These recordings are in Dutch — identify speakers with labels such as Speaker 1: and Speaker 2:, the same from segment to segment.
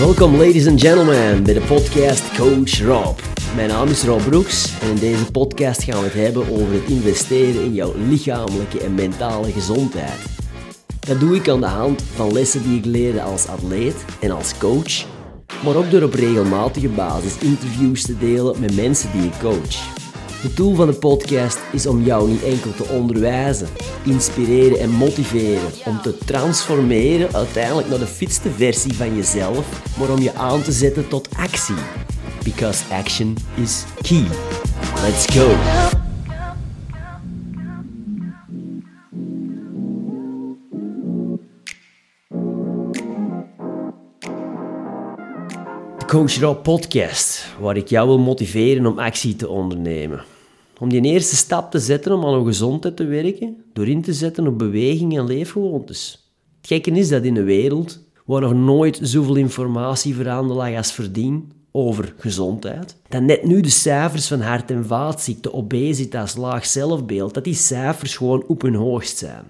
Speaker 1: Welkom ladies and gentlemen bij de podcast Coach Rob. Mijn naam is Rob Broeks en in deze podcast gaan we het hebben over het investeren in jouw lichamelijke en mentale gezondheid. Dat doe ik aan de hand van lessen die ik leerde als atleet en als coach, maar ook door op regelmatige basis interviews te delen met mensen die ik coach. Het doel van de podcast is om jou niet enkel te onderwijzen, inspireren en motiveren, om te transformeren uiteindelijk naar de fitste versie van jezelf, maar om je aan te zetten tot actie. Because action is key. Let's go! Coach Rob podcast, waar ik jou wil motiveren om actie te ondernemen. Om die eerste stap te zetten om aan uw gezondheid te werken, door in te zetten op beweging en leefgewoontes. Het gekke is dat in een wereld waar nog nooit zoveel informatie voorhanden lag als verdien over gezondheid, dat net nu de cijfers van hart- en vaatziekten, obesitas, laag zelfbeeld, dat die cijfers gewoon op hun hoogst zijn.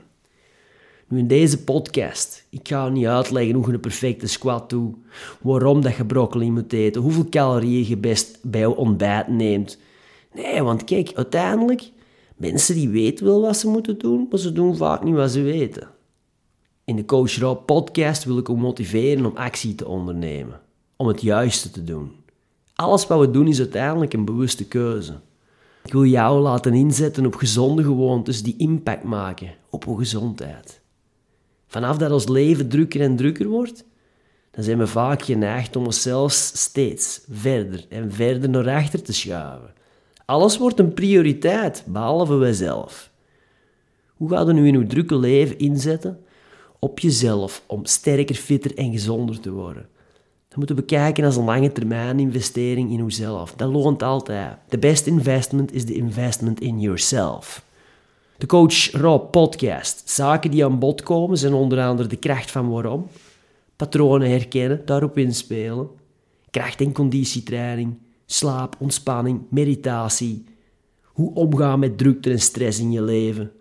Speaker 1: Nu in deze podcast, ik ga niet uitleggen hoe je een perfecte squat doet, waarom dat je broccoli moet eten, hoeveel calorieën je best bij je ontbijt neemt, Nee, want kijk, uiteindelijk, mensen die weten wel wat ze moeten doen, maar ze doen vaak niet wat ze weten. In de Coach Rob podcast wil ik u motiveren om actie te ondernemen. Om het juiste te doen. Alles wat we doen is uiteindelijk een bewuste keuze. Ik wil jou laten inzetten op gezonde gewoontes die impact maken op uw gezondheid. Vanaf dat ons leven drukker en drukker wordt, dan zijn we vaak geneigd om onszelf steeds verder en verder naar achter te schuiven. Alles wordt een prioriteit, behalve wij zelf. Hoe gaat je nu in uw drukke leven inzetten op jezelf om sterker, fitter en gezonder te worden? Dat moeten we bekijken als een lange termijn investering in uzelf. Dat loont altijd. The best investment is the investment in yourself. De Coach Rob podcast. Zaken die aan bod komen zijn onder andere de kracht van waarom, patronen herkennen, daarop inspelen, kracht- en conditietraining, slaap, ontspanning, meditatie, hoe omgaan met drukte en stress in je leven.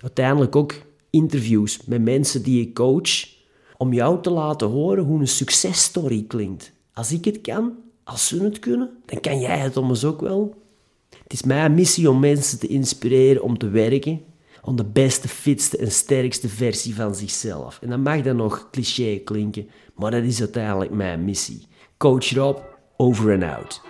Speaker 1: Uiteindelijk ook interviews met mensen die ik coach, om jou te laten horen hoe een successtory klinkt. Als ik het kan, als ze het kunnen, dan kan jij het ons ook wel. Het is mijn missie om mensen te inspireren om te werken om de beste, fitste en sterkste versie van zichzelf. En dat mag dan nog cliché klinken, maar dat is uiteindelijk mijn missie. Coach Rob, over and out.